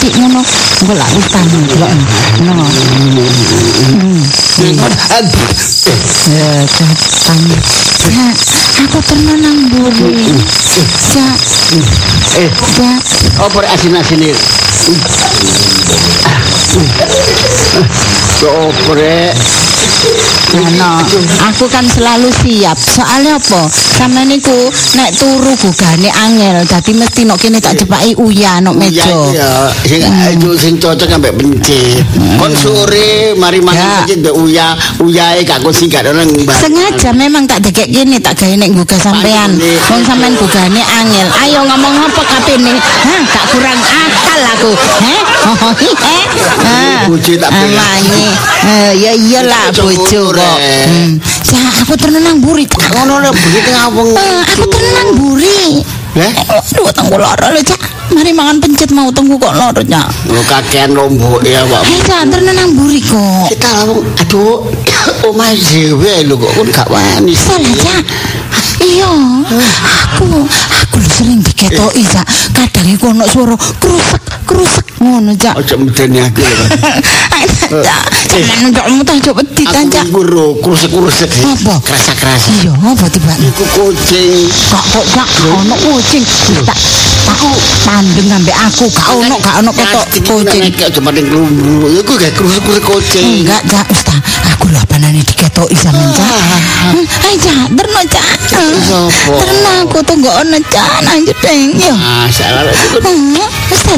chị nó nó gọi là lúc tàn loại Hmm. Ya, aku pernah nang buri. Cak, Eh, Cak. apa rek asin-asin iki? Apa rek? Ano, aku kan selalu siap. Soalnya apa? Sama niku nek turu gugane angel, dadi mesti nok kene tak cepaki uya nok meja. Iya, sing itu sing cocok ambek pencit. Kon sore mari Ya. mangan pencit mbek uya, uyae gak kon singkat nang mbak. Sengaja memang tak dekek kene tak gawe nek gugah sampean. Wong sampean gugane angel. Ayo ngomong apa kapene? Hah, gak kurang akal aku. Heh? Eh? Ah. Bojo tak bela. Amane. Eh, ya iyalah bojo kok. Hmm. Ya, aku tenang buri. Ngono lho begitu ngawung. Eh, aku tenang buri. Eh? Aduh, tunggu loro lho, Cak. Mari mangan pencet mau tunggu kok loro, Cak. Lo kakean lombok ya, Pak. Hei, Cak, tenang buri kok. Kita langsung aduh omah dhewe lho kok kon gak wani. Salah, Cak. Iya, aku aku sering diketoki, Cak. Kadang iku ono swara krusek, krusek ngono, Cak. Ojo medeni aku lho. Ayo, Cak. Sampeyan ndokmu tak coba Aku ditanya. guru kurusek-kurusek. Apa? Kerasa-kerasa. Iya, apa tiba Iku kucing. Kok kok gak ono kucing. Tak tak pandeng ambek aku, gak ono, gak ono ketok kucing. Nek cuma ning lumbu. Iku gak kurusek-kurusek kucing. Enggak, Cak, Ustaz. Aku lho panane diketoki sampean, Cak. Hmm, Ayo, Cak, terno, Cak. Terno aku tunggu ono, Cak, nang jedeng. Yo. Ah, salah lho. Iku Hmm,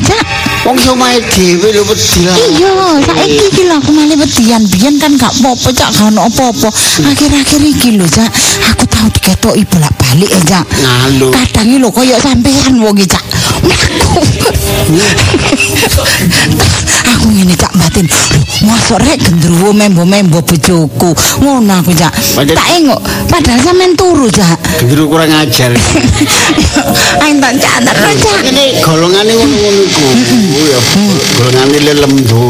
Cak. Wong iso mae dhewe lho wedi lah. Iya, saiki iki lho aku malih wedian. Biyen kan gak apa-apa, Cak, gak ono apa-apa. Akhir-akhir iki lho, Cak, aku tau diketoki bolak-balik, ya, Cak. Ngalo. Kadang lho koyo sampean wong iki, Cak. Aku. aku ngene Cak batin. Mosok rek gendruwo membo-membo bojoku. Ngono aku, Cak. Tak engok, padahal sampean turu, Cak. Gendru kurang ajar. Ayo tak Cak, terus, Cak. Ini golongane ngono-ngono iku. Ya, golongane lelembu.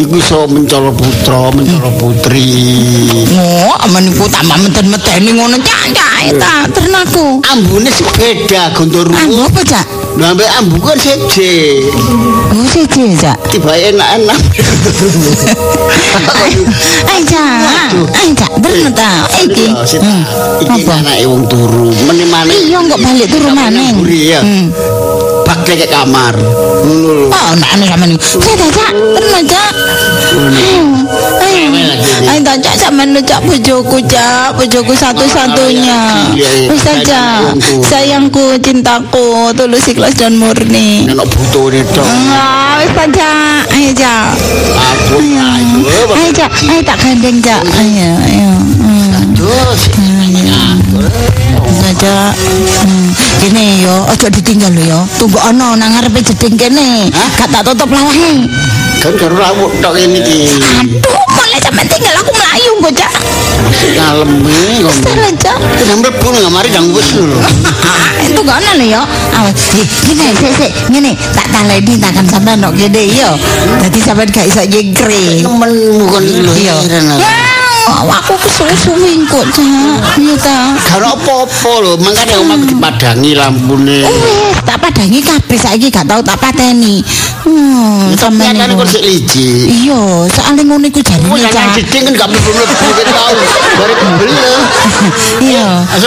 Iku iso mencolo putra, mencolo putri. Oh, aman iku tambah meten-meteni ngono, Cak, Cak. Tak ternaku. Ambune beda gondoru. Ambo apa, Cak? Ambek ambu kan seje. Oh, siji, Cak. Tiba enak-enak. Ayo, Cak. Ayo, Cak, terus ta. Iki. Ya, sita. Hmm. Iki Apa? anake wong turu. Meneh-meneh Iya, kok balik turu ya. Hmm. dia ke kamar oh nak aneh sama ini saya tajak pernah cak ayo ayo, sama lu cak bojoku cak bojoku satu-satunya bisa cak sayangku cintaku tulus ikhlas dan murni anak butuh ini cak wis tajak ayo cak ayo cak ayo tak gandeng cak ayo ayo terus Cak. Hmm. Gini yo, ojo ditinggal yo. Tunggu ono nang ngarepe jeding kene. Gak tak tutup lawahe. kan karo rawuh tok ini iki. Aduh, mulai sampai tinggal aku melayu kok, Cak. Kalem iki kok. Salah, Cak. Nang mlebu nang mari nang wis lho. Itu gak ana lho ya. Awas, eh, gini, sik sik, ngene, tak taleni takkan sampean nok gede yo. Dadi sampean gak iso nyengkring. Temenmu kon iki lho. Iya. Aku. Aku kesuwi-suwi kok, Cak. Iya ta. Karo apa-apa lho, mangkane omah dipadangi lampune. Wes, tak padangi kabeh saiki gak tau tak pateni. Hmm, Sampeyan kan kok sik liji. Iya, soalnya ngono iku Oh, jarine, yang jeding kan gak mlebu-mlebu ket tau. Bare kembel lho. Iya,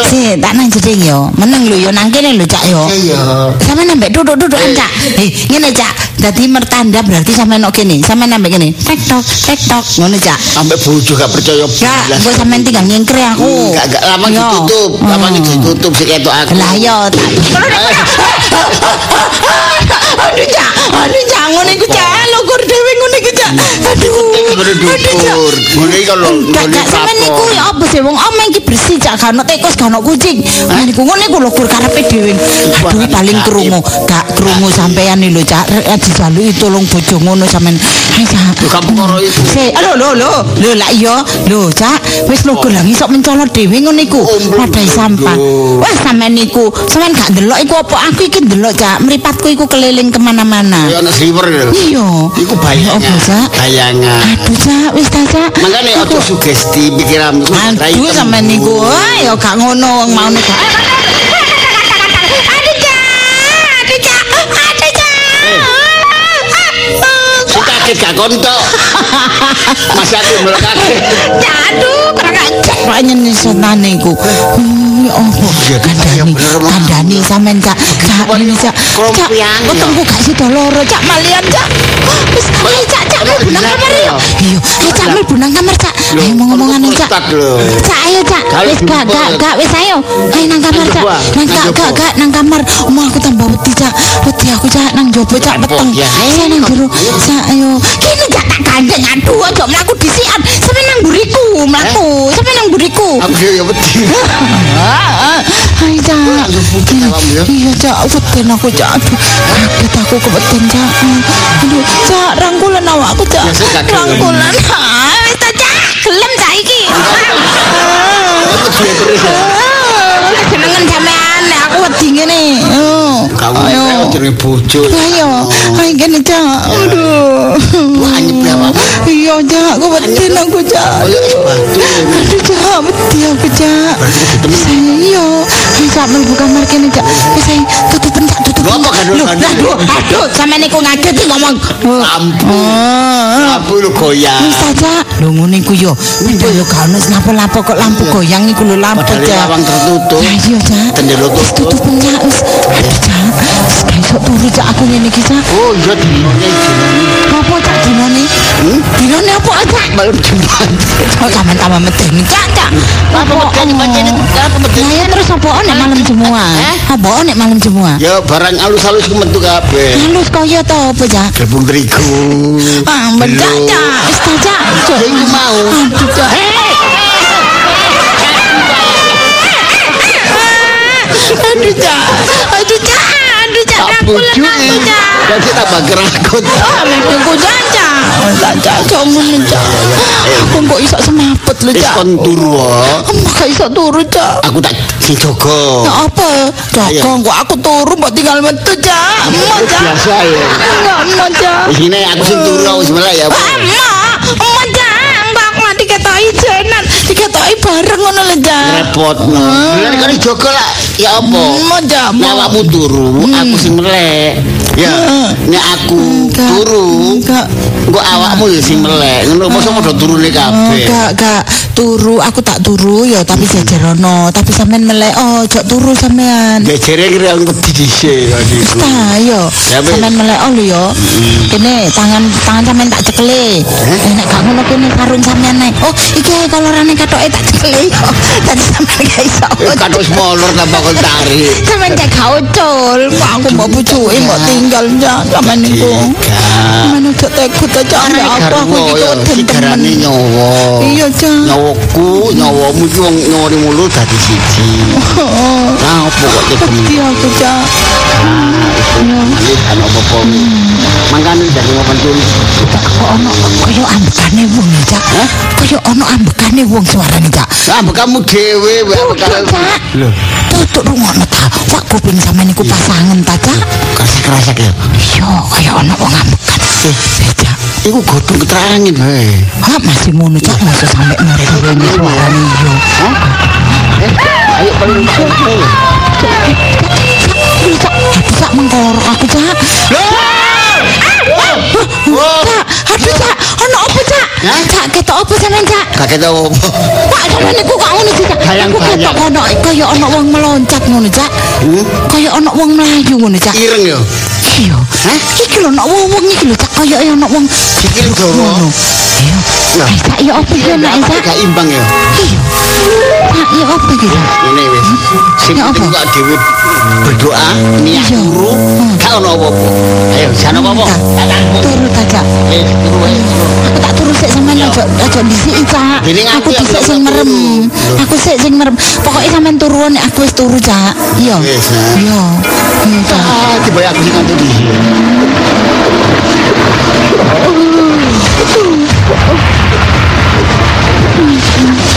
sik tak nang jeding yo. Meneng lho yo nang kene lho, Cak yo. Iya. Sama nambah duduk-duduk Cak. Eh, ngene Cak. Dadi mertanda berarti sampe nok kene. Sampe nambah kene. Tek tok, tek tok. Ngono Cak. Sampai bojo gak percaya Ya, gue sampean tinggal nyengkre aku. Gak gak lama ditutup, lama Hmm. ditutup sik ketok aku. Lah yo. Aduh Cak, aduh Cak ngono iku Cak. Lukur dhewe ngono iku Cak. Aduh. Aduh Cak. Ngono iki kalau Gak ngono gak sampean niku ya apa sih wong omeng iki bersih Cak gak ono tikus gak ono kucing. Nah niku ngono iku lho kur karepe dhewe. Aduh paling krungu, gak krungu sampean lho Cak. Rek dijaluki tolong bojo ngono sampean. Hai Cak. Lho karo lho lho lho, lho lah iya, lho Cak, wis lho gelang iso mencolot dhewe ngono iku. Oh, Wadai sampah. Wah sampean niku, sampean gak ndelok iku apa aku iki ndelok Cak, mripatku iku keliling kemana-mana. Ya ana sliwer lho. Iya. Iku Ya bayangan. apa Cak? Bayangan. Aduh Cak, wis ta Cak. Makane aja sugesti pikiranmu. Aduh sampean niku, ya gak ngono wong mau niku. Kaget gak kontok. Masih aku melok kaget. Aduh, kurang ajar banyak nih setan niku. Hmm, oh, Iya, kandani, iya, kandani sampean cak, cak ini cak, cak, ya. wetengku gak sida loro cak malian cak. Wis, ayo cak, cak Kalau mlebu nang bisa, kamar ya. yo. Iya, ayo cak mlebu nang kamar cak. Ayo ngomong-ngomongan kamu cak. Cak ayo cak, wis gak gak gak wis ayo. Ayo nang kamar cak. Nang gak gak gak nang kamar. Mau aku tambah wedi cak. Wedi aku cak nang jopo cak peteng. ya. Saya nang jero. Cak ayo. Kini cak tak gandeng aduh aja mlaku disian. Sampe nang buriku mlaku. Sampe nang buriku. Aku ya wedi. Hai cak. Iya cak, weten aku cak. Aduh, kaget aku keweten cak. Aduh, cak rangkulan awakku cak. Rangkulan. Ah, Wis cak, gelem cak iki. Aku dhewe terus ya. Senengan sampean nek aku wedi ngene. Oh. Ayo. jenenge bojo. Ayo, ayo gini cak. Aduh. Anyep ya, Pak. Iya cak, aku weten aku cak. Ayo es batu. Aduh cak, wedi aku cak. Iya. Cak mlebu kamar kene cak. Wis ayo tutupen cak, tutupen. Apa gandul? Aduh, aduh, sampean niku ngageti ngomong. Ampun. Oh. Aku lu goyang. Wis ta cak. Lho ngono iku yo. Padahal lho gak ono lapo-lapo kok lampu goyang iku lho lampu cak. lawang tertutup. Lah iya cak. Tendelo Wis tutup. tutupen cak wis. Aduh cak. Iso turu cak aku ngene iki cak. Oh iya dinone dinone. Apa cak dinane? Hmm? Dinane apa cak? Malam Jumat. Sampean tambah medeni cak cak. Apa medeni pancene? Apa medeni? Lah ya terus apa nek malam semua? Apa nek malam semua? Ya barang alus-alus ku metu kabeh. Halus kaya to apa cak? Tepung terigu. Ah, bencak cak. Wis cak. Cak. Iku mau. Aduh cak. Aduh cak. Cak. Jadi tambah kerakut. Ah, mendengku caca. Caca, cok ngono cak. Aku kok iso semaput lho Wis cak. kon turu. oh. Aku gak iso turu cak. Aku tak dijogo. Ya apa? Jaga kok aku turu mbok tinggal metu cak. Biasa ya. Enggak emok cak. Sini aku sing turu aku sebelah ya. Diketoki bareng ngono lho cak. Repot no. Lah kan dijogo lah. Ya apa? Nek emok. awakmu turu, aku sing melek. Ya, nek aku Enggak. turu, Enggak. engko awakmu ya sing melek. Ngono mosok padha turune Oh, kabeh. gak, gak turu, aku tak turu ya tapi jajarono, tapi sampean melek oh, jok turu sampean. Jejere kira aku wedi dhisik kok iku. Nah, yo. Sampeyan melek oh lho yo. Kene tangan tangan sampean tak cekele. Eh nek gak ngono kene sarung sampean nek. Oh, iki kolorane katoke tak cekele yo. Tadi sampean gak iso. Eh, Kados molor tanpa kon tarik. Sampeyan cek gak ucul. Kok aku mbok bujuke mbok tinggal sampean niku. Mana cek tekut aja apa aku iki kok sigarane nyawa. Iya, Cak. Nyawaku, nyawamu iki wong nyawani mulu dadi siji. Nah, apa kok ketemu? Iya aku cak. Ini kan apa-apa. Mangkane dadi ngopen turu. Kok ono kaya ambekane wong cak. Kaya ono ambekane wong suarane cak. Ah, kamu dhewe cak. Lho, Tutuk rungokno ta. Wak kuping sampean niku pasangan ta cak. kerasa-kerasa ya. Iya, kaya ono wong ambekan. Eh, cak. Iku godhong keterangin wae. Ah, masih ngono cak, masih sampe suarane iya. Eh, ayo paling Iya, cak. Mengkorok aku cak. Cak, aduh cak, ono apa cak? Cak, ketok apa sampean cak? Kakek tau apa? Pak sampean niku kok ngono sih cak? Aku ketok bayang. ono kaya ono wong meloncat ngono cak. Hmm? Kaya ono wong melayu ngono cak. Ireng ya. Iya. Hah? Iki lho ono wong iki lho cak kaya ono wong Sikil dawa. ngono. Iya. Lah. Iya apa iki nek cak? gak imbang ya? Iya. Cak, iya apa iki? Ini wis. Sing penting apa? kok dhewe berdoa niat huruf gak ono apa-apa. Ayo jane apa-apa. Turu tak jak eh turu ayo eh. aku tak turu sik sampean aja aja disiki cak. Aku disik sing merem. Aku sik sing merem. Pokoke sampean turu nek aku wis turu cak. Iya. Eh, iya. Iya tiba ah, aku sing nganti di sini uh.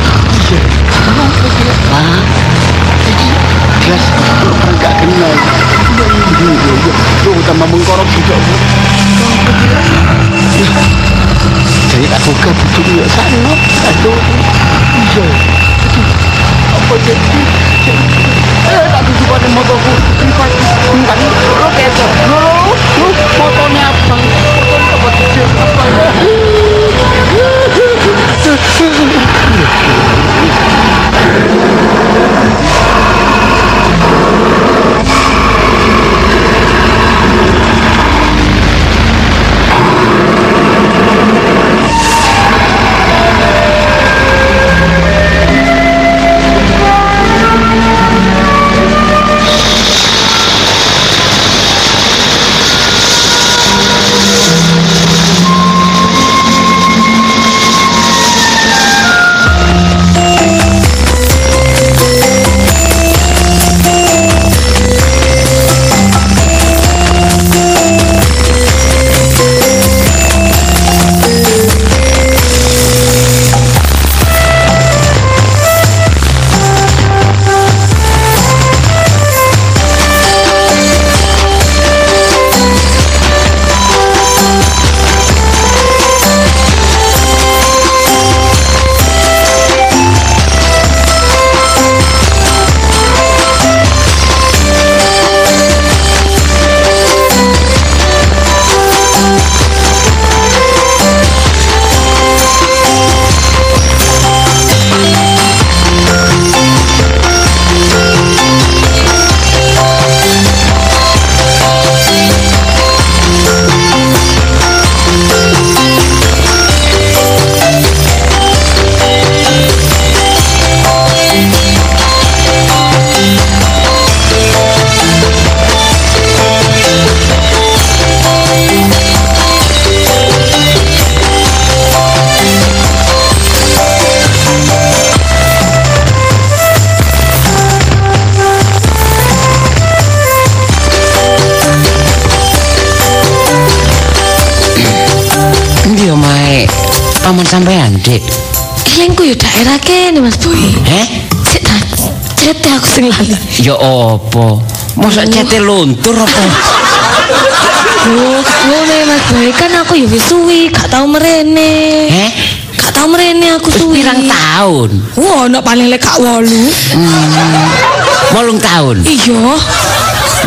Pak Jadi gas Kalau orang gak kenal Yo tambah mengkorok juga Saya tak buka bujuk yuk sana Aduh Iya Apa jadi Eh tak tuju pada motorku Privat Enggak Lo kecoh Lo Lo motornya abang Motornya apa Apa ya kene Mas Boy. Heh? Cek ta. Cete aku sing lali. Ya apa? Mosok cete luntur apa? Oh, ngene Mas Boy kan aku yo wis suwi, gak tau merene. Heh? Gak tau merene aku suwi. pirang tahun? Wah, ono paling lek gak wolu. Wolung tahun. Iya.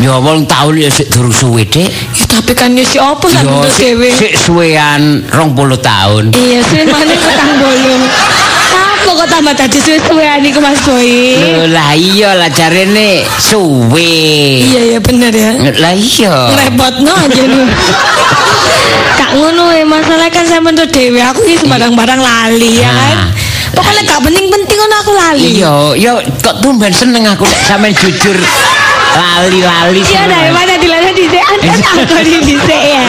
Ya wolung tahun ya sik durung suwe, Dik. Ya tapi kan yo si opo Ya sik dhewe. sik suwean 20 tahun. Iya, sih mana ketang bolong. Apa kok tambah tadi suwe-suwean iku Mas Boy? Lah iya lah jarene suwe. Iya ya bener ya. Lah iya. Repotno aja lu. Kak ngono ya masalah kan saya menurut dewe aku ini sembarang-barang lali ya kan. Nah. Pokoknya gak penting-penting kan aku lali. Iya, ya kok tumben seneng aku nek sampean jujur lali-lali Iya seneng. daripada dilana di Anda aku di dhisik ya.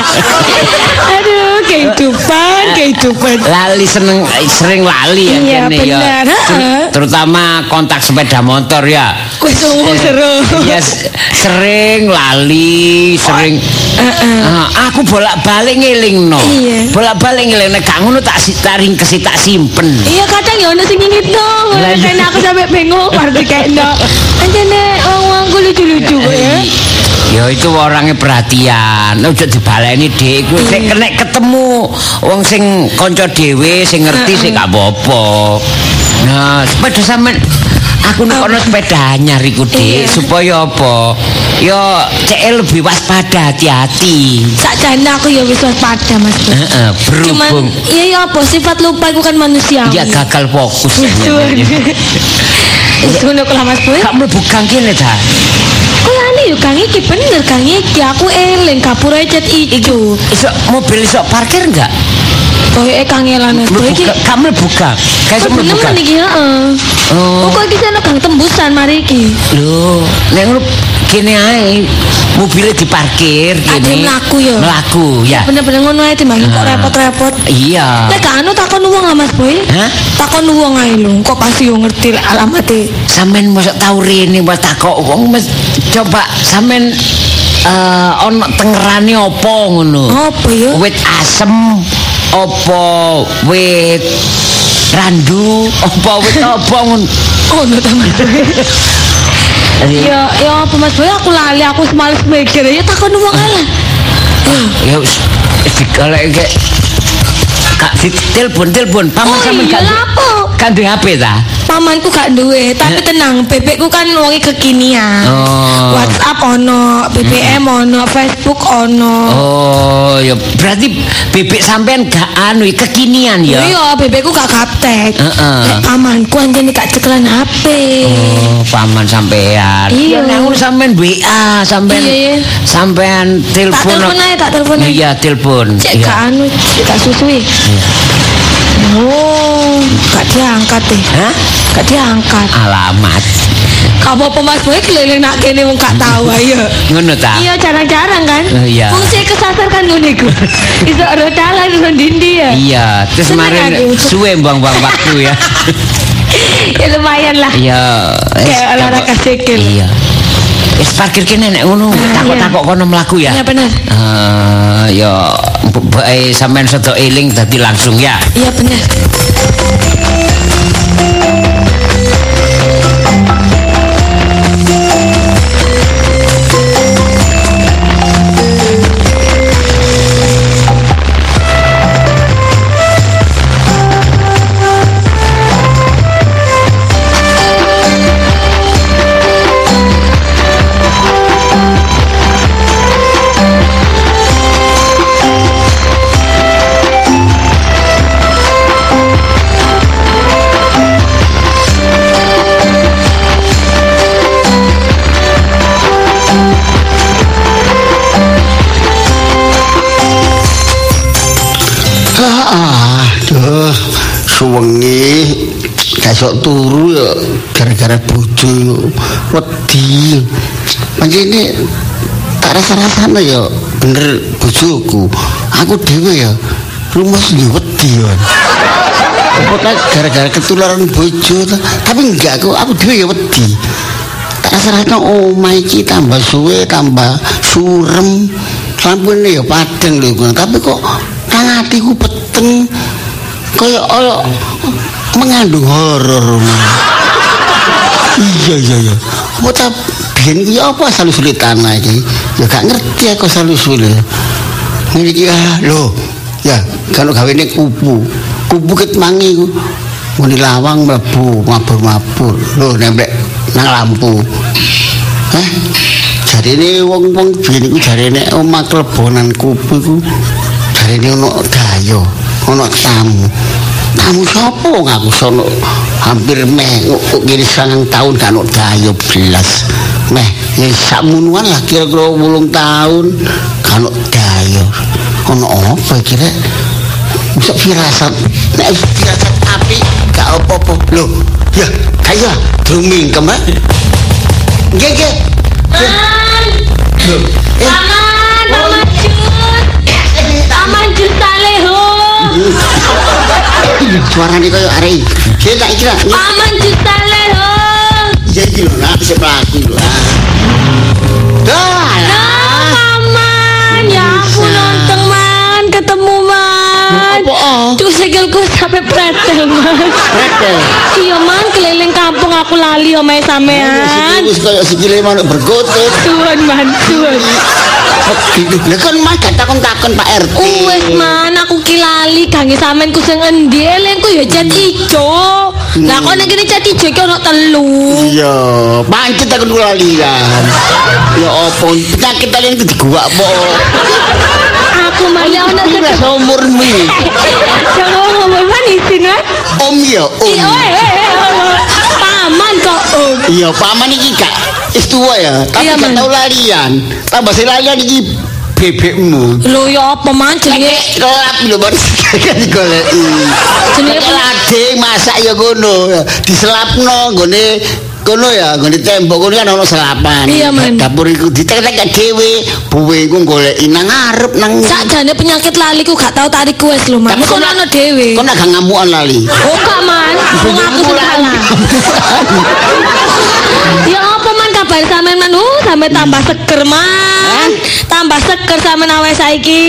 Aduh, kehidupan, kehidupan. lali seneng eh, sering lali ya Iya, kene ya. terutama kontak sepeda motor ya Wis umum seru. Iya s- sering lali sering Ah, aku bolak-balik ngelingno Iya. bolak-balik ngelingno gak ngono tak taring kesi tak simpen Iya kadang ya ono sing ngingit. Kan aku sampai bingung arti kayak no. Anjane wong-wongku lucu-lucu kok ya. Ya itu orangnya perhatian. Ojo dibaleni Dik, kuwi sing kena ketemu wong sing kanca dhewe sing ngerti sing gak apa-apa. Nah, sepeda sampean aku nek ono sepeda anyar iku Dik, Iya. supaya apa? Ya cek lebih waspada hati-hati. Sakjane aku ya wis waspada Mas. Heeh, Cuman berhubung iya ya apa sifat lupa itu kan manusia. ya gagal fokus. Wis ngono kok lah Mas Boy. Gak mlebu gang kene ta. Kuyane yo Kang iki bener Kang iki aku eling kapure cet ijo. Iso mobil iso parkir enggak? Koyoke kangelan boy iki. Buka, kamu buka. Kayak Kok buka. nemen iki heeh. Oh. Oh, kok iki sana Kang tembusan mari iki. Lho, ngono kene ae mobilnya diparkir kene. mlaku ya? Mlaku, ya. Bener-bener ngono ae timbang kok Ah. repot-repot. Iya. Nek gak anu takon wong lah Mas Boy. Hah? Takon wong ae lho, kok pasti yo ngerti alamate. Sampeyan mosok tau rene wis takok wong mes coba sampeyan eh ana tengerane apa ngono. Apa ya? Wit asem apa wit randu apa wit apa ngono. Oh, no ta. Ya, ya apa Mas? Boy aku lali aku semales mikir. Ya takon wong ae lah. Ya wis. Wis digoleke Kak telepon telepon. Paman Oh sampean gak kan HP ta? Pamanku gak duwe, tapi tenang, bebekku kan wonge kekinian. Oh. WhatsApp ono, BBM ono, Facebook ono. Oh, ya berarti bebek sampean gak anu kekinian ya. Iya, bebekku gak gaptek. Heeh. Nek pamanku anjene gak cekelan HP. Oh, paman sampean. Iya. Ngono sampean WA, sampean Iya, iya. sampean Tak telepon. telepon aja, tak telepon aja. Iya, telepon. Cek Iya. gak anu, cek gak susui. Gak diangkat deh. Hah? Gak diangkat. Alamat. Kamu apa mas boy keliling nak kene wong gak tahu ayo. Ngono ta? Iya jarang-jarang kan. Oh, iya. Fungsi kesasar kan ngono iku. Iso ora dalan dindi ya. Iya, terus kemarin suwe buang-buang waktu ya. ya lumayan lah. Iya. Kayak olahraga sikil. Iya. Wis parkir kene nek ngono, takok-takok kono mlaku ya. Iya benar. Eh, ya bae sampean sedo eling dadi langsung ya. Iya benar. Kasok turu ya gara-gara bojo wedi. Pancene tak rasa-rasane ya bener bojoku. Aku dhewe ya lumas yo wedi ya. Gara-gara ketularan bojo ta? tapi enggak aku aku dhewe ya wedi. Tak rasa-rasane omah iki tambah suwe tambah surem. Sampune ya padeng lho, tapi kok nang atiku peteng kaya kaya mengandung horor iya iya iya. Ta biyen iki apa asal usul tanah iki? Ya gak ngerti aku asal usul ngene iki ah lho ya kalau gawe ning kupu. Kupu ket mangi ku. Muni lawang mlebu mabur-mabur. Lho nempel nang lampu. Hah? Jarine wong-wong biyen iku jarine omah klebonan kupu iku. Jarine ono gayo, ono tamu. Tamu sapa wong aku sono hampir meh kok kiri sangang tahun kan gayo belas. Meh ya sakmunuan lah kira-kira 8 tahun kan gayo. Ono apa kira? Bisa firasat. Nek firasat api gak apa-apa. Loh, ya kaya drumming kemah. Nggih, nggih. Man, Loh, eh, paman, paman jus, paman jus taleho, suarane kaya arek. Sing tak iki lah. paman jus taleho. Ya iki lho, nak sing mlaku lho. Dah. Paman, ya ampun nonton man, ketemu man. Ah? Tuh sikilku sampai pretel man. Pretel. Iya man, keliling kampung aku lali omae sampean. Wis kaya sikile manuk berkutut. Tuhan man, Tuhan. Lha kan mas gak takon-takon Pak RT. Wes man, aku kilali kangge sampean ku sing endi elengku ya cat ijo. Lah kok nek kene cat ijo iki ono telu. Iya, pancet aku lalian. Ya apa penyakit kalian itu diguak po. Aku malah ono Ini sedek. rasa umurmu. Jangan ngomong man isin. Om ya, om. Eh, eh, eh, paman kok om. Iya, paman iki gak wis tua ya, tapi Iya, gak Man. tau lalian. Tambah sing lalian iki bebekmu. Lho ya apa man jenenge? Kelap lho baru kan digoleki. Jenenge lading masak ya ngono. Diselapno nggone kono ya, nggone tembok kono kan ono selapan. Iya, Man. Dapur iku ditetek dhewe, buwe iku goleki nang ngarep nang Sakjane penyakit lali ku gak tau tarik wes lho man. Tapi Kono ana dhewe. Kono gak ngamukan lali. Oh gak man, aku sing salah. Ya man kabar sampean man? Uh, sampe tambah seger man. Tambah seger sampean awake saiki.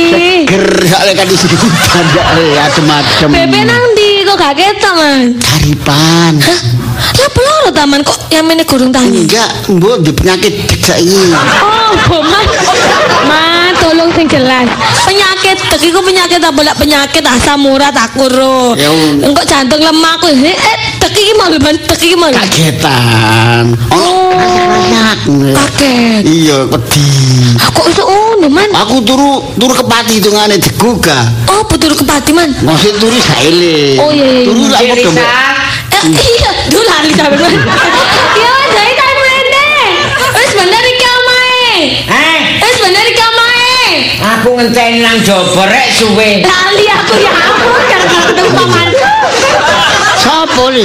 Ger sakle kan di sini banyak ya adem-adem. Bebe nang ndi kok gak ketok man? Karipan. Lah peloro taman kok yang ini gurung tangi. Enggak, mbok di penyakit dek saiki. Oh, man. Man, tolong sing jelas. Penyakit tek iku penyakit apa lek penyakit asam urat aku ro. Ya. Engko jantung lemah aku. Eh, tek iki mau man, tek iki mau. Kagetan. Oh. Kaget. Iya, wedi. Aku iso ngono man. Aku turu turu kepati hitungane digugah. Oh, betul kepati man. Masih turu saile. Oh, iya, iya, iya. Turu lah Cik padha. Eh, iya, dulu lali sampe man. Ya, jadi kan mene. Wis bener iki omae. Eh, Wis bener. Aku ngenteni nang jaba rek suwe. Lali aku ya ampun ketemu pamanku. Sopo li?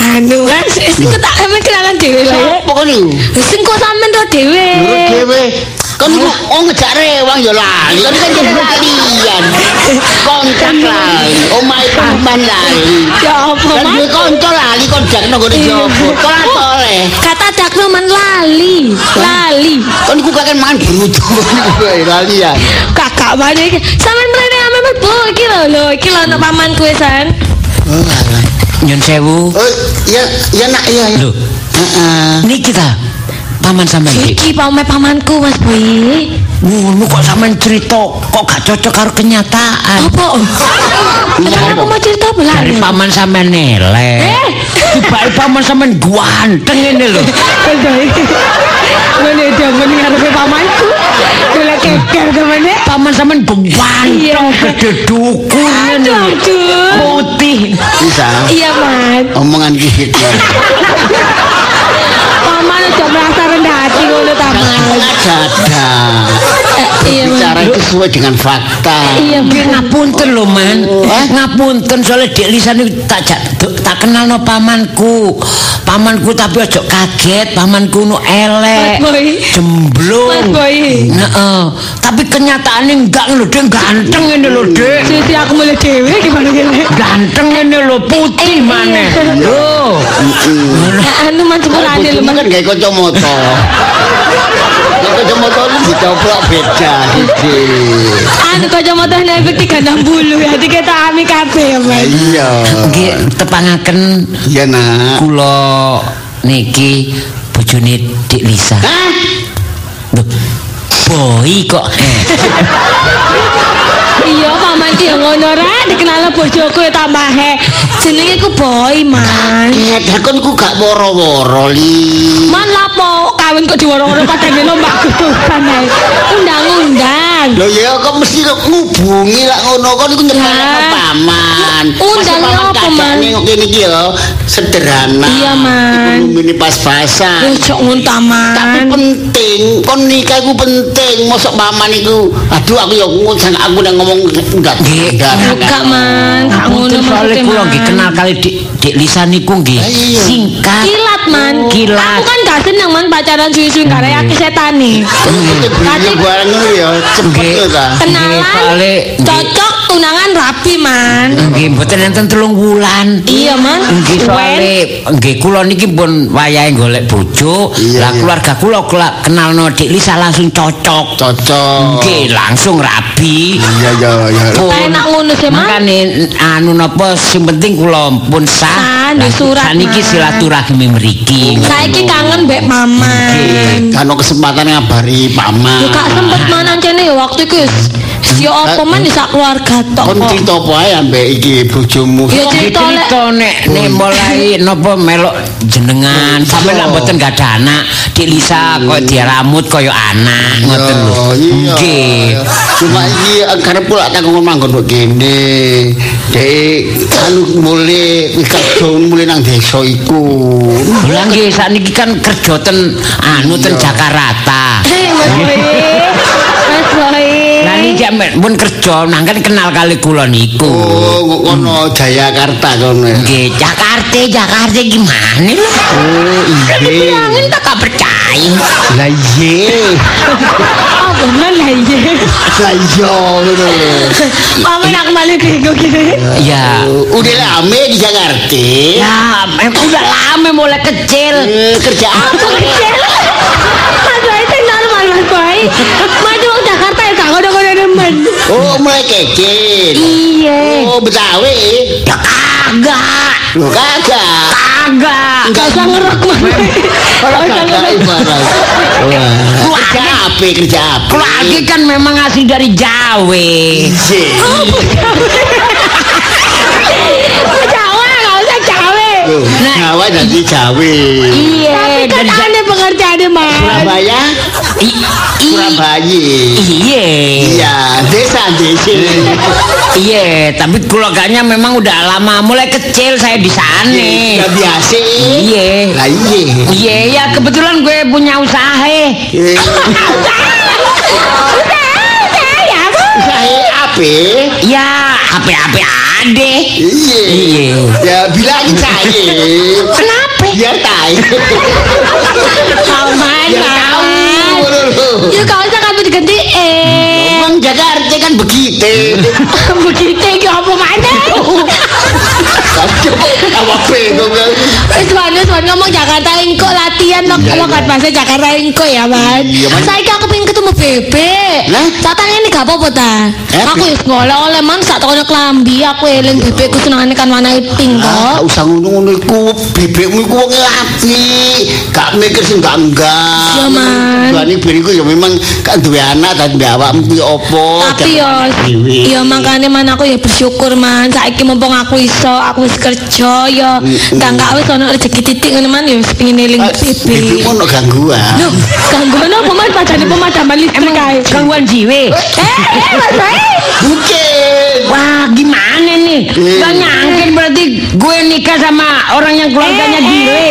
Anu kan sing kok tak emang kenalan dhewe ya. Sopo kene? Sing kok sampean ro dhewe. Nurut dhewe. Kan iku oh ngejak rewang ya lali. Kan kan jadi lalian. Kontrak lali. Omahe paman lali. Ya apa Kan man? duwe kanca lali kondak nang gone jopo. Tolak toleh. Dakno man lali. Lali. Kan iku kakek mangan bruto niku lalian. Kakak mana iki? Sampean mrene ame mlebu iki lho lho iki lho ana pamanku san. Oh. Nyun sewu. Oh, ya ya nak iya ya. Lho, Heeh. niki ta. Paman sampean iki. Iki pame pamanku Mas Boy. Ngono kok sampean cerita kok gak cocok karo kenyataan. Apa? Ada aku mau cerita apa Dari paman sampean elek. Eh. Tiba paman sampean ganteng ngene lho. Ngene jangan ngarepe pamanku. Kula keker temene. Paman sampean ganteng, gede dukur ngene. Putih. Bisa. Iya, Man. Omongan iki gitu. Paman aja merasa rendah hati ngono ta, Man. Dada. Eh, Iya. Bicara itu sesuai dengan fakta. Iya, Nggih Man. ngapunten lho, Man. Ngapunten soalnya Dek Lisa niku tak tak kenal no pamanku. Pamanku tapi ojo kaget, pamanku nu elek. Jemblung. Heeh. Tapi kenyataannya enggak lho, Dek ganteng ini lho, Dek. Sisi aku mulai dewe gimana gini? Ganteng ini lho, putih Eh, maneh. iya. Lho. Ya anu man sepurane lho Bojomu man. kan gawe kacamata. Nek kacamata itu dicoplok beda iki. Anu kacamata efek 360 ya diketa ami kabeh ya. Iya. Nggih tepangaken Iya nak. kula niki bojone Dik Lisa. Hah? Boy kok. Ki ngono ra dikenal bojoku ya tambah he. Jenenge ku boy man. Ya dakon ku gak woro-woro li. Man lapo kawin kok diworo-woro padha melo mbak ae. Undang-undang. Lho ya kok mesti ngubungi lah ngono kon iku nyepelno Lah. paman. Undang Masa apa, Man? kok kene iki ya sederhana. Iya, Man. Ini pas-pasan. Yo cok ngono ta Tapi man. penting, kon nikah iku penting. Mosok paman iku, aduh aku ya ngusang aku nang ngomong enggak. Enggak man, gak ngono maksudnya kula nggih man. kenal kali Dik Dik Lisa niku nggih singkat. Kilat man. Kilat. Aku kan gak seneng man pacaran suwi-suwi ada akeh setane. Kati barang ngono ya cepet Nggih. Kenalan cocok tunangan rapi man. Nggih mboten enten telung wulan. Iya, Man. Nggih soalé nggih kula niki pun wayahe golek bojo. Iya, Lah iya. keluarga kula kenalno Dik Lisa langsung cocok. Cocok. Nggih langsung rabi. Iya ya ya. Pun Enak ngono sih, Man. Makane anu napa sing penting kula pun Sah, sah. di surat, Saniki Man. silaturahmi mriki. Saiki kangen mbek maman. Kan kesempatan ngabari paman. Yo gak sempet manan cene ya waktu iku. Yo apa man di sak keluarga tok Kon cerita apa ae ambek iki bojomu. Ya, Nggih, cerita nek nek mulai napa melok jenengan sampai lah mboten gak ada anak Dik Lisa kok diramut kaya anak ngoten lho. Iya. Nggih. Cuma iki karep pula tak ngomong manggon kok kene. Dek, anu mulai kerja mulai nang desa iku. Lah nggih sakniki kan kerja ten anu ten Jakarta. Hei, Amen pun kerja nang kan kenal kali kula niku. Oh, kono Jayakarta kono. Nggih, Jakarta, Jakarta gimana lho? Oh, iya. Bilangin tak gak percaya. Lah iya. Bener lah iya. Lah iya ngono. Paman aku malah bingung gini. Ya. Udah lama di Jakarta. Ya, emang udah lama mulai kecil. Eh, kerja apa? Kecil. Mas sing normal Mas Boy. Mas Jakarta ya gak ngono-ngono nemen. Oh, mulai kecil. Iya. Oh, Betawi. Ya kagak. Kagak. Kagak. Gak usah ngerok Mas Boy. Kalau kagak ibarat. Wah, kerja apa? Kerja apa? Keluarga kan memang asli dari Jawa. Iya. Loh, Nah. Jawa jadi Jawa. Iya, Tapi kan aneh pengertiannya Mas. Surabaya, Surabaya. Iya. Iya, desa desa. Iya, tapi keluarganya memang udah lama mulai kecil saya di sana. Iya, biasa. Iya. Lah iya. Iya, ya kebetulan gue punya usaha. Eh, Saya Bu. Usaha apa? Ya, apa-apa ade. Iya. Ya bilangin saya. Kenapa? Biar tahu. Biar tahu. Paman. Ya gak usah kamu digantiin. Emang Jakarta kan begitu. Begitu iki apa Wis man, wis man ngomong Jakarta engko latihan lo lo kan bahasa Jakarta engko ya, Man. Iya. Saiki aku pengen ketemu Bebe. Lah? Tak tangene gak apa-apa ta? Aku wis ngoleh oleh man sak tokono klambi aku eling Bebe ku senengane kan warna pink Ah, kok. gak usah ngono-ngono iku. Bebekmu iku wong api. Gak mikir sing gak enggak. Iya, Man. Tuane biriku ya memang kan duwe anak dan duwe awakmu kuwi apa. Tapi yo, yo makanya man aku ya bersyukur man. Saiki mumpung aku iso, aku wis kerja yo. Gak gak wis ono rezeki titik ngono man yo wis pengen eling Bebe. Bebekmu ono gangguan. Loh, gangguan apa man padane pemadaman listrik kae. Gangguan jiwa. Eh, eh, Mas Baik. Bukan. Wah, gimana nih? Eh. Gak nyangkin berarti gue nikah sama orang yang keluarganya Eh, eh. gile.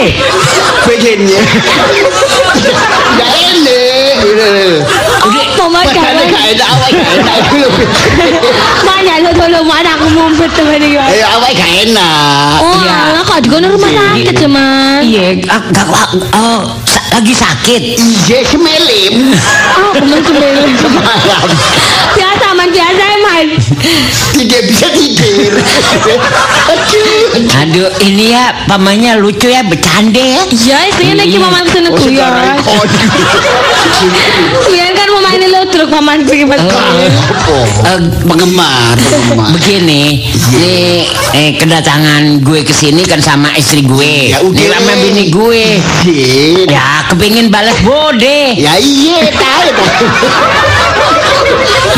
Begini. Ya ini. Apa kawan? gak enak awak gak enak. Mana lo tolong mana aku mumpet teman ini. Eh awak gak enak. Oh, Iya. alah kok di rumah sakit ya, Man. Iya, ah, gak, ah, oh, lagi sakit. Iya semelim. Oh, kemen kemen. Semalam. Biasa man, biasa ya, man. Tidak bisa tidur. Aduh. Aduh, ini ya pamannya lucu ya, bercanda ya. Iya, sih lagi Oh sekarang guyon. kode. Mama ini lo truk mama pergi mas. Apa? Eh, Penggemar, penggemar. Begini, nih eh, kedatangan gue ke sini kan sama istri gue. Ya udah. Nih sama bini gue. Ya, kepingin balas bode. Ya iya tahu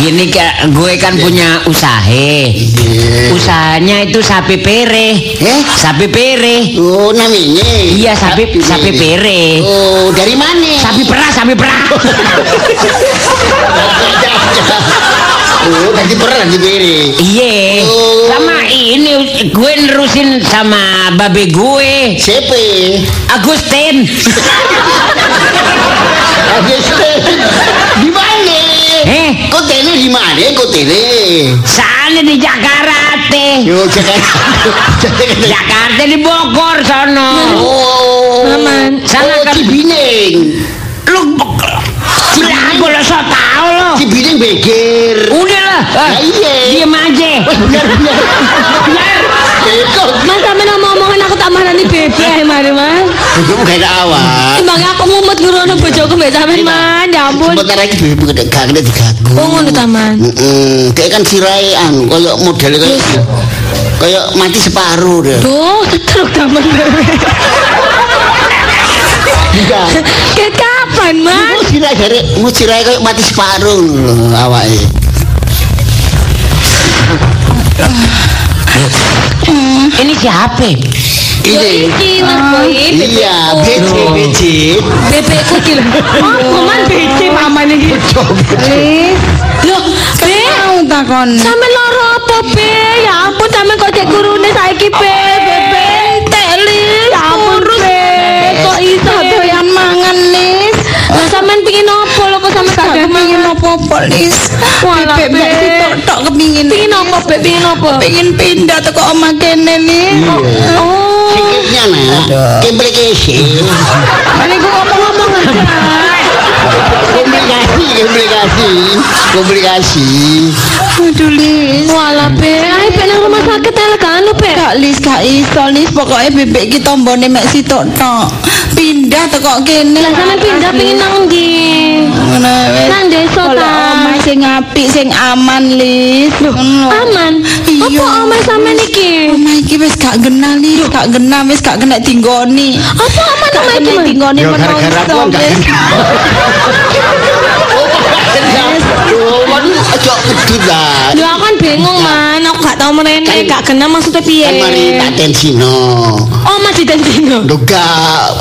Ini ka- gue kan punya usaha. Iya. Usahanya itu sapi pere. Eh? Sapi pere. Oh namanya. Iya, sapi sapi pere. Oh dari mana? Sapi perah, sapi perah. Oh tadi pernah di beri. Iya. Oh. Sama ini gue nerusin sama babe gue. Siapa? Agustin. Agustin. Di mana? Eh? Kotene di mana? Kotene. Sana di Jakarta. Yo Jakarta. Jakarta. Di Bogor sono. Oh. Aman. Oh, Sana kan- Cibining. Lu bilang gue lo so tau lo. Cibining beger. Udah lah. Ya iya. Diem aja. Benar benar. Benar. Mas sampe nama omongan aku tak marah di bebe ya mari mas. Itu bukan awak. Timbangnya aku mumet ngurono bojoku mbak sampean man. Ya ampun. Sebentar lagi bebek gak gak kena diganggu. Oh ngono taman. Heeh, kayak kan sirai anu kayak model kayak kayak mati separuh deh. Duh, truk taman. Enggak. Kayak kapan man? Mau sirai dari mau sirai kayak mati separuh lho Ini siapa? Yo Ini. iki mas boy. Iya, BC BC. Bebeku iki lho. Oh, man bece mama iki. Loh, Be, Mau takon. sampe loro apa, Be? Ya ampun sampe kok cek kurune saiki be bebe teli kurus kok iso doyan mangan lis lah sampean pengin opo lho kok sampe gak pengin apa-apa lis Walah, bebek tok kepingin. Pengin opo be pengin opo pengen pindah teko omah kene lis oh. Sikitnya nak, komplikasi. niku ngomong-ngomong aja. Komplikasi, komplikasi, komplikasi. aduh lis. Walah be, sakit kan lu be. Kak Lis, Kak Iso, Lis, pokoknya bebek kita mbone mek sitok tok. Pindah teko kene. Lah sampe pindah pengin nang ndi? Nang desa Kalau ta. omah sing apik, sing aman, Lis. Aman. Iya. Apa omah sampean iki? Omah iki wis gak genah, Lis, gak genah, wis gak kena tinggoni. Apa aman Gak omah iki? tinggoni Ya gara-gara menungso. Oh, waduh, ojo ngedut lah. Lho aku kan bingung man, merene, Kan- gak kenal maksudnya piye. Kan mari tak tensi no. Oh masih tentino. Duga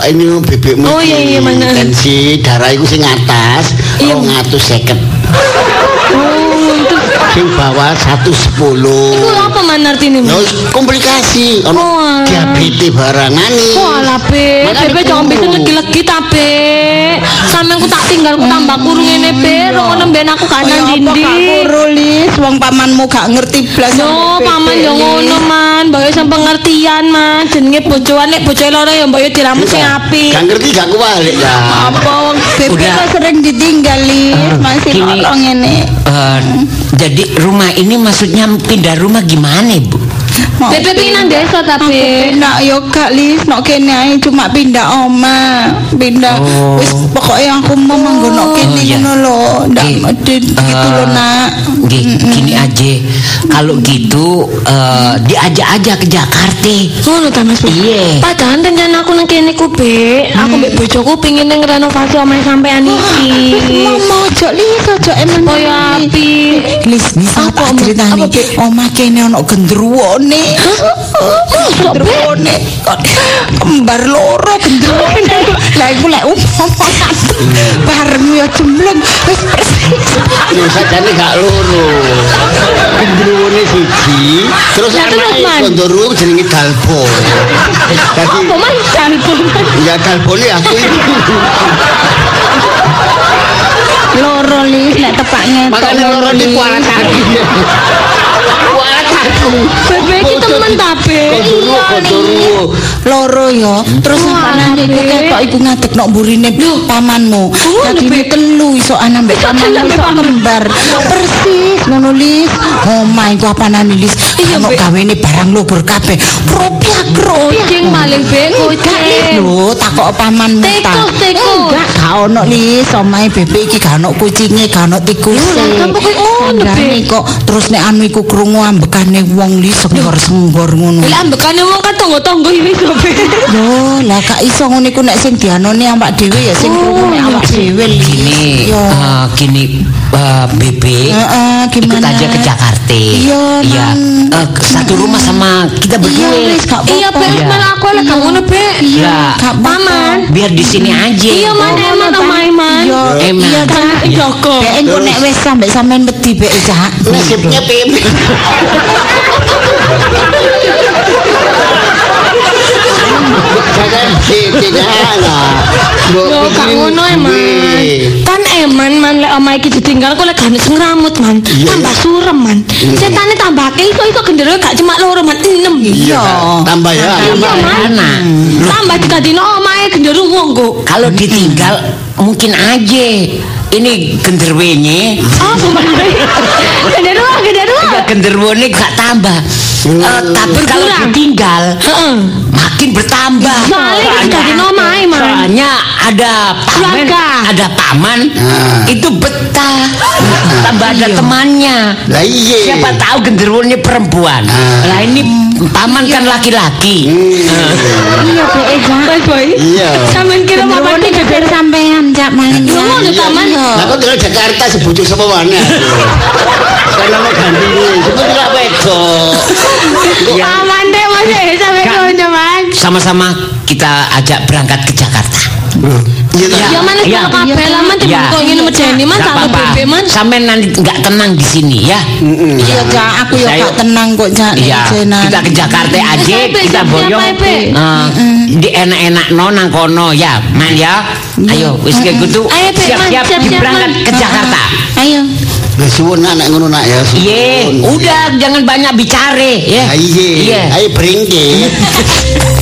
ini bebekmu Oh, iya, iya, mana? tensi darah itu sing atas Iya. rong atus seket Oh itu. Sing bawah satu sepuluh Itu apa man artine man? komplikasi Oh, ono alah. diabetes barangan nih. Walah be, bebe bisa legi-legi ta be. Sampe aku tak tinggal aku tambah kurung ngene be, rono ben aku gak nang dindi. gak kuru, Lis? Wong pamanmu gak ngerti blas. Yo, paman yo ngono man, mbak yo sampe pengertian man, jenenge bojoan nek bojoe loro yo mbak yo diramu sing apik. Gak ngerti gak kualik ya. Apa wong Udah. kok sering ditinggal, Lis. Masih gini. loro ngene. Eh, jadi rumah ini maksudnya pindah rumah gimana bu? Mau pingin nang desa tapi. Nak yo gak lis, nok kene ae cuma pindah oma, pindah. Oh. Wis pokoknya aku mau manggono kene Oh, iya. ngono lho, ndak gitu Eh, lho nak. Nggih, gini aja. Kalau gitu eh, diajak aja ke Jakarta. Ngono ta Mas. Iya. Padahal rencana aku nang kene ku be, aku mbek bojoku pingin nang renovasi omahe sampean iki. Mama ojo lis, ojo emen. Koyo api. Lis, lis Apa, ceritane? Apa, Be? Oma kene gendruwone. Gendruwone. Kembar loro gendruwone. Lah iku lek umpama bareng yo jembleng wis. Yo sajane gak loro. Gendruwone siji, terus Ya, anake Man. kondoro jenenge Dalpo. Dadi Apa man jalbu? ya aku itu. loro lis lek tepak ngetok Makanya loro kualat kaki. Aku. Bebe iki temen ta be. Kondoro. loro yo terus iku Be. ketok iku ngadeg nok burine pamanmu dadi Be. telu iso ana mbek pamanmu kembar persis ngono lis omah iku apanane lis Iya, ono Be. gawene barang lobur kabeh kropiak kropiak Kucing maling be Enggak lis kucing. lho takok pamanmu ta Tikus, tikus. enggak gak ono lis omahe bebek iki gak ono kucinge gak ono tikuse lah. Sandane kok terus nek anu iku krungu ambekane wong lis senggor-senggor ngono Lah ambekane wong kan tonggo-tonggo iki be. Yo, lah gak iso ngono iku nek sing dianoni awak dhewe ya sing krungu nek awak dhewe Lis. Gini, uh, uh, uh, ikut aja ke Jakarta. Iya. Iya. Uh, satu rumah sama kita berdua. Iya, Bel, iya. malah aku lah kamu nebe. Iya. Paman. Biar di sini aja. Iya, man, emang sama Iman. Iya, emang. Iya, kan Joko. Iya. Iya. Iya. Iya. Iya. Iya. Iya. Iya. Iya. Nasibnya Iya. Jangan Iya. Iya. Iya. Iya. Eman man lek omahe iki ditinggal kok lek gak sing ngramut man. Tambah surem man. Setane tambah akeh iso iso gendero gak cuma loro man enam. Iya, tambah ya. Man. Tambah dikadino omahe gendero wong kok. Kalau ditinggal mungkin aja. Ini genderwenye. Oh, gendero gendero. Ya genderwone gak tambah. Eh, tapi kalau ditinggal Heeh. makin bertambah. Soalnya. Soalnya ada paman, Keluarga. ada paman Ah. itu betah. Tambah ada temannya. Lah iya. Siapa tahu genderwonya perempuan. Ah. Lah ini paman kan laki-laki. Iya Cak. Bye boy. Iya. Sampeyan kira apa Gendruwone iki geger sampean Cak maling. Lah kok tinggal Jakarta sebujuk sama mana? Karena mau ganti sebut tidak wedok. Aman deh mas ya sampai man. Sama-sama kita ajak berangkat ke Jakarta. Ya mana Ya. kalau kabeh lah man timbang kok ngene medeni man Nggak tak apa-apa. bebek man. Sampean nanti nggak tenang di sini ya. Iya, Cak, aku ya Saya- gak tenang kok, Cak. Iya, kita ke Jakarta aja, kita boyong. Eh, di enak-enak no nang kono ya, man ya. Ayo, wis kayak gitu. Siap-siap Man. ke Jakarta. Ayo. Wis suwun nak nek ngono nak ya. Iya, udah jangan banyak bicara ya. Ah, Iya. Iya. Ayo beringkit.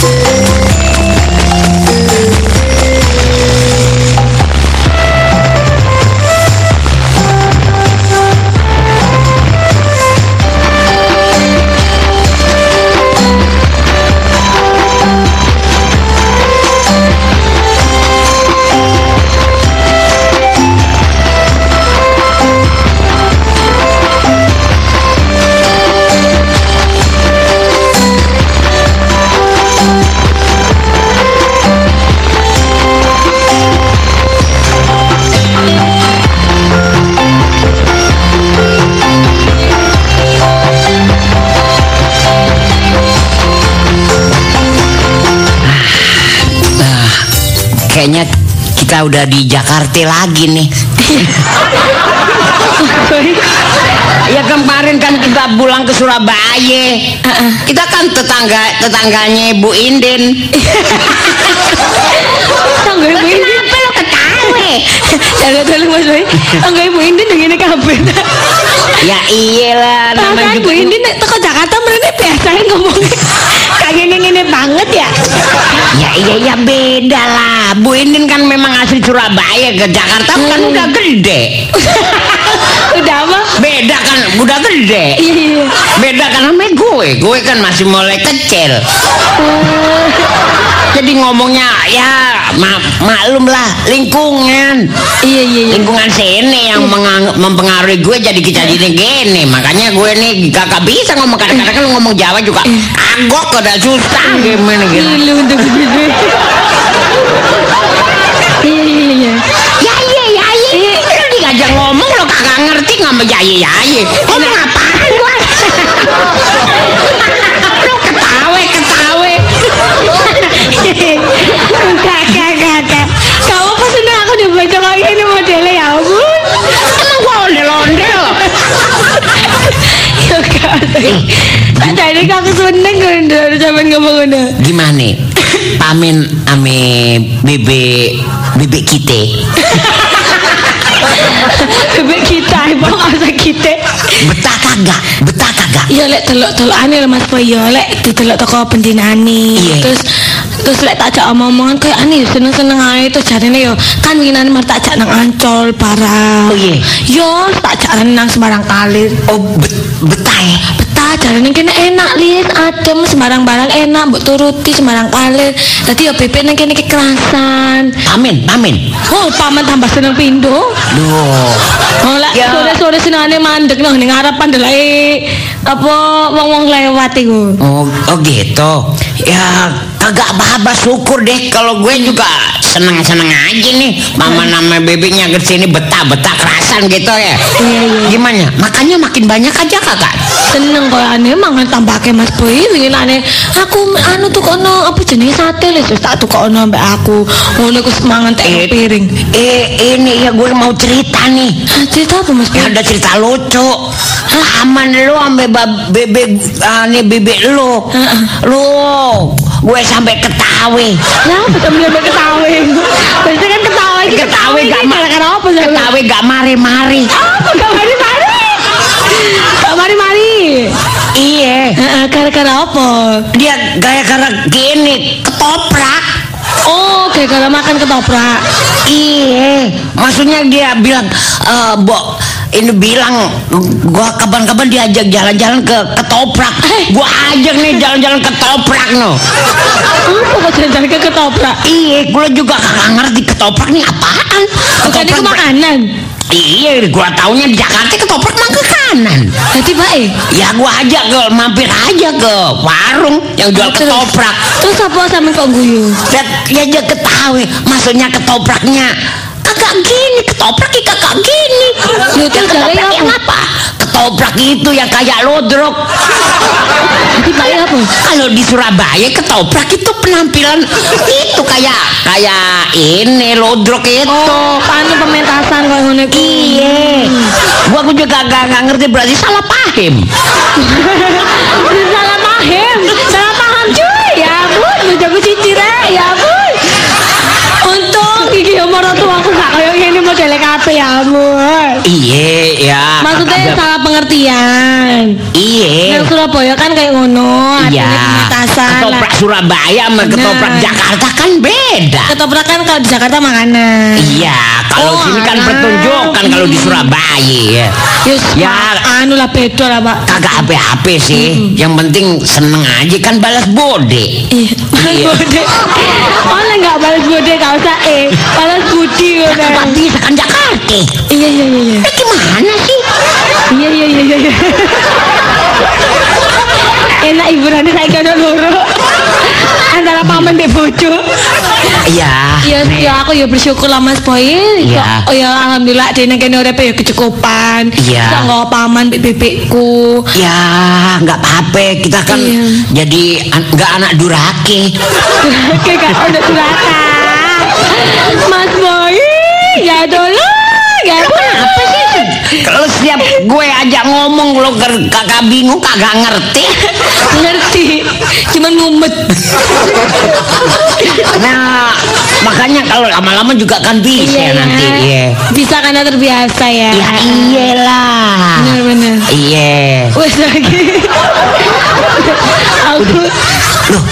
kayaknya kita udah di Jakarta lagi nih. Ya kemarin kan kita pulang ke Surabaya. Kita kan tetangga tetangganya Bu Indin. Tangga ibu ini. Kenapa lo ketawa? Jangan dulu Mas Boy. Tangga ibu ini dengan kabeh. ya iyalah namanya juga Bu Indi nek teko Jakarta mrene biasa ngomongnya kayak ngene-ngene banget ya. Ya iya iya beda lah. Bu Indin kan memang asli Surabaya ke Jakarta kan udah gede. Udah apa? Beda kan udah gede. Iya iya. Beda kan sama gue. Gue kan masih mulai kecil. Jadi ngomongnya ya ma- maklum lah lingkungan. Iya iya iya. Lingkungan sini yang mengang- mempengaruhi gue jadi kita jadi gini. Makanya gue nih kakak bisa ngomong kadang-kadang kan ngomong Jawa juga agok udah susah gimana gitu. Iya iya iya. Ya iya ya iya. Lu diajak ngomong kagak ngerti ngomong ya iya ya iya. Ngomong apaan gua? lu ketawa ketawa. Kakak kakak. Kamu pas ini aku dibaca kayak gini modelnya ya ampun. Emang gua ondel-ondel. Ya jadi kakak seneng kan dari zaman ngomong ngono. Gimana? Pamin ame bebek bebek kita. Bebek kita, ibu masa kita. Betah kagak? Betah kagak? Ya lek telok-telokane lho Mas Boy ya lek ditelok teko pendinane. Iya. Terus terus lek tak jak omong-omongan kayak aneh seneng-seneng ae terus jarine yo kan winginane mar tak jak nang Ancol parah. Oh, iya. Yo tak jak nang sembarang kalir. Oh bet- betah ya? Betah jarine kene enak lihat adem sembarang barang enak mbok turuti sembarang kalir. Dadi yo bebek nang kene kekerasan. Pamin, pamin. Oh, paman tambah seneng pindo. Duh. Oh, lek Ya. sore-sore senengane mandek nang ning delake apa wong-wong lewat iku. Oh, oh gitu. Ya kagak apa-apa syukur deh kalau gue juga seneng-seneng aja nih. Mama nama bebeknya ke sini betah-betah kerasan gitu ya. Gimana? Makanya makin banyak aja kakak. seneng kok aneh. Mangan tambahke Mas Boy. Aneh. Aku anu tuh kono apa jenis sate les wis tak tukono mbak aku. Ngono ku mangan teh piring. Eh ini ya gue mau cerita nih. Cerita apa Mas Boy? Ada cerita lucu. Aman lu bab- bebek ane bebek lu. Lu gue sampai ketawe. lah betul betul ketawa biasanya kan ketawa Ketawa gak ma- gara-gara apa sih Ketawe gak mari-mari. apa gak mari-mari gak mari-mari Iya. Heeh, gara-gara apa Dia gara-gara gini ketoprak. oh gara-gara makan ketoprak Iya, maksudnya dia bilang, eh, Bo, ini bilang, gua kapan-kapan diajak jalan-jalan ke ketoprak. Gua ajak nih jalan-jalan ke ketoprak no. kok jalan-jalan ke ketoprak Iya, gua juga kagak ngerti ketoprak nih apaan. itu ber- makanan Iya, gua taunya di Jakarta ketoprak mah ke kanan. jadi baik Ya gua ajak ke mampir aja ke warung yang jual Terus- ketoprak. terus apa sama kok guyu Dan dia aja ketahui, maksudnya ketopraknya kagak gini, ketoprak ya kagak gini. Ya, Ya, terus ketoprak caranya yang apa? Ketoprak itu yang kayak lodrok. jadi baik apa Kalau di Surabaya ketoprak itu penampilan itu kayak kayak ini lodrok itu. Oh, anu pementasan kok ngono. Iya. Gua aku juga gak, gak ngerti berarti salah paham. salah paham. Salah paham cuy. Ya ampun, bojoku cicir ae, ya ampun. Untung iki yo marang ya ampun. Iya, ya. Maksudnya Ada- salah pengertian. Iya. Yang Surabaya kan kayak ngono, Iya. pementasan. Ketoprak Surabaya sama Bener. ketoprak Jakarta kan beda. Ketoprak kan kalau di Jakarta makanan. Iya, kalau Oh, sini kan pertunjukan kalau di Surabaya ya. Yus, Ya. anu lah beda lah, Pak. Kagak HP-HP sih. Yang penting seneng aja kan balas bode. Iya, balas Iya. budi. Oh, lah nggak balas budi, nggak usah eh, balas budi kan Jakarta. Iya iya iya iya. Eh gimana sih? Iya iya iya iya. Enak hiburannya saya kena loro. Antara paman dan bojo. Iya. Iya, ya aku ya bersyukur lah Mas Boy. Iya. Oh ya alhamdulillah dene kene urip ya kecukupan. Iya. Bisa nggawa paman bebekku. Ya, nggak apa-apa. Kita kan Iya. jadi an- nggak anak durake. Oke kak udah duraka. Mas Boy, ya dulu. Ya Apa sih? Kalau setiap gue ajak ngomong lo kakak bingung kagak ngerti. Ngerti. Cuman mumet. Nah, makanya kalau lama-lama juga kan bisa Iya, nanti. ya. Iya. Bisa karena terbiasa ya. Ya iyalah. Bener-bener. Iya. Wes lagi. Aku Loh,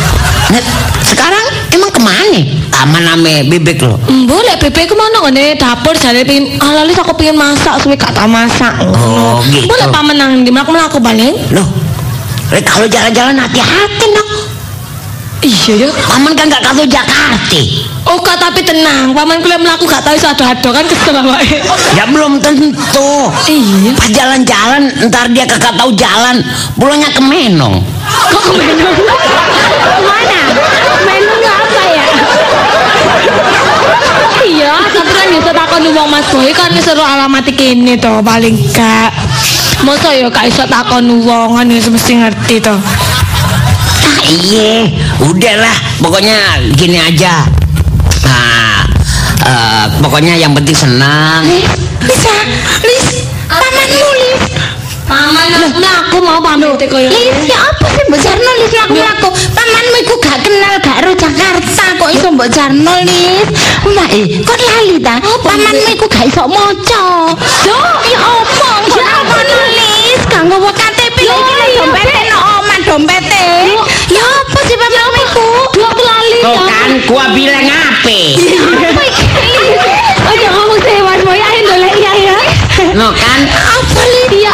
Net, sekarang emang ke mana? Aman ame bebek lo. boleh bebekku mana ngene dapur jare pengen alalis aku pengen masak suwe gak tau masak. Oh, gitu. Boleh paman nang di mlaku mlaku balik. Loh, Rek, kalau jalan-jalan hati-hati dong. Iya ya. Paman kan gak tahu Jakarta. Oh kak tapi tenang, paman kuliah melaku gak tahu iso ado-ado kan kesel. Ya belum tentu. Iya. Pas jalan-jalan, ntar dia kagak tahu jalan, pulangnya ke Menong. Kok ke Menung? Mana? Ya? iya, tapi kan bisa takon wong Mas Boy kan seru alamat kene to paling gak. Masa ya gak iso takon wong kan mesti ngerti to. Ah, iya, udahlah, pokoknya gini aja. Nah, eh, pokoknya yang penting senang. Bisa, Lis, pamanmu Paman aku mau pamit koyo. Lis, ya apa sih Mbak Jarno Lis laku-laku? Pamanmu iku gak kenal gak ro Jakarta kok iso Mbak Jarno Lis. Wah, eh, kok lali ta? Pamanmu iku gak iso maca. Yo, ya apa? Kok ngono Lis? Gak nggawa KTP iki lho dompete no omah dompete. Ya apa sih pamanmu iku? Dua lali ya. kan, gua bilang apa? Apa iki? Aja ngomong Boy ayo dolek iya ya. No kan, Apa Lis?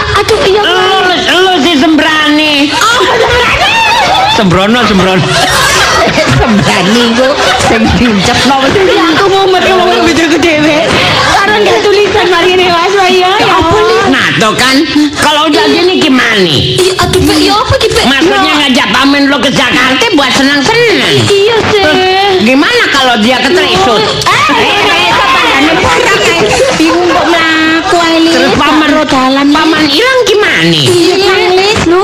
Sembrono, sembrono. Sembrani iku sing diucapno mesti aku mau metu ngomong bojoku dhewe. Karena nggak tulisan mari ini Mas Boy ya. Ya apa nih? Nah, tuh kan, kalau udah gini gimana? Iya, aduh Pak, ya apa ki Pak? Maksudnya ngajak pamen lo ke Jakarta buat senang-senang. Iya sih. Gimana kalau dia ketresut? Eh, tetangane pondok kae bingung kok mlaku ae Lis. Terus paman Karo paman hilang gimana? Iya Kang Lis. Lho,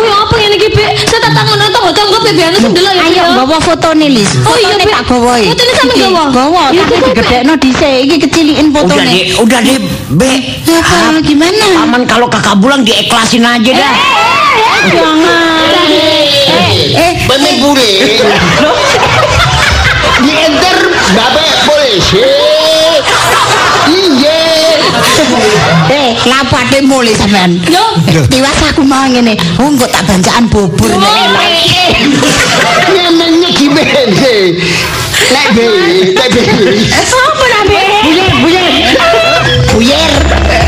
Bek. Saya tak takon nang tanggo-tanggo Bek biyen ndelok ya. Ayo bawa ya. fotone Lis. Oh iya Bek. Tak bawa. Eh. Fotone sama gawa. Bawa, Tapi iya, digedhekno dhisik. Iki keciliin fotone. Udah deh, udah deh be Ya ah, gimana? Aman kalau kakak bulang diiklasin aja dah. Eh, eh, Jangan. Eh, bener bule. Di enter Bapak boleh. sih. Iya. Eh, lapo ade mule sampean. Yo, diwas aku mau ngene. Oh, engko tak banjakan bubur nek enak. Nyenyek gimene? Lek be, lek be. Eh, sapa nabe? Buyer, buyer. Buyer.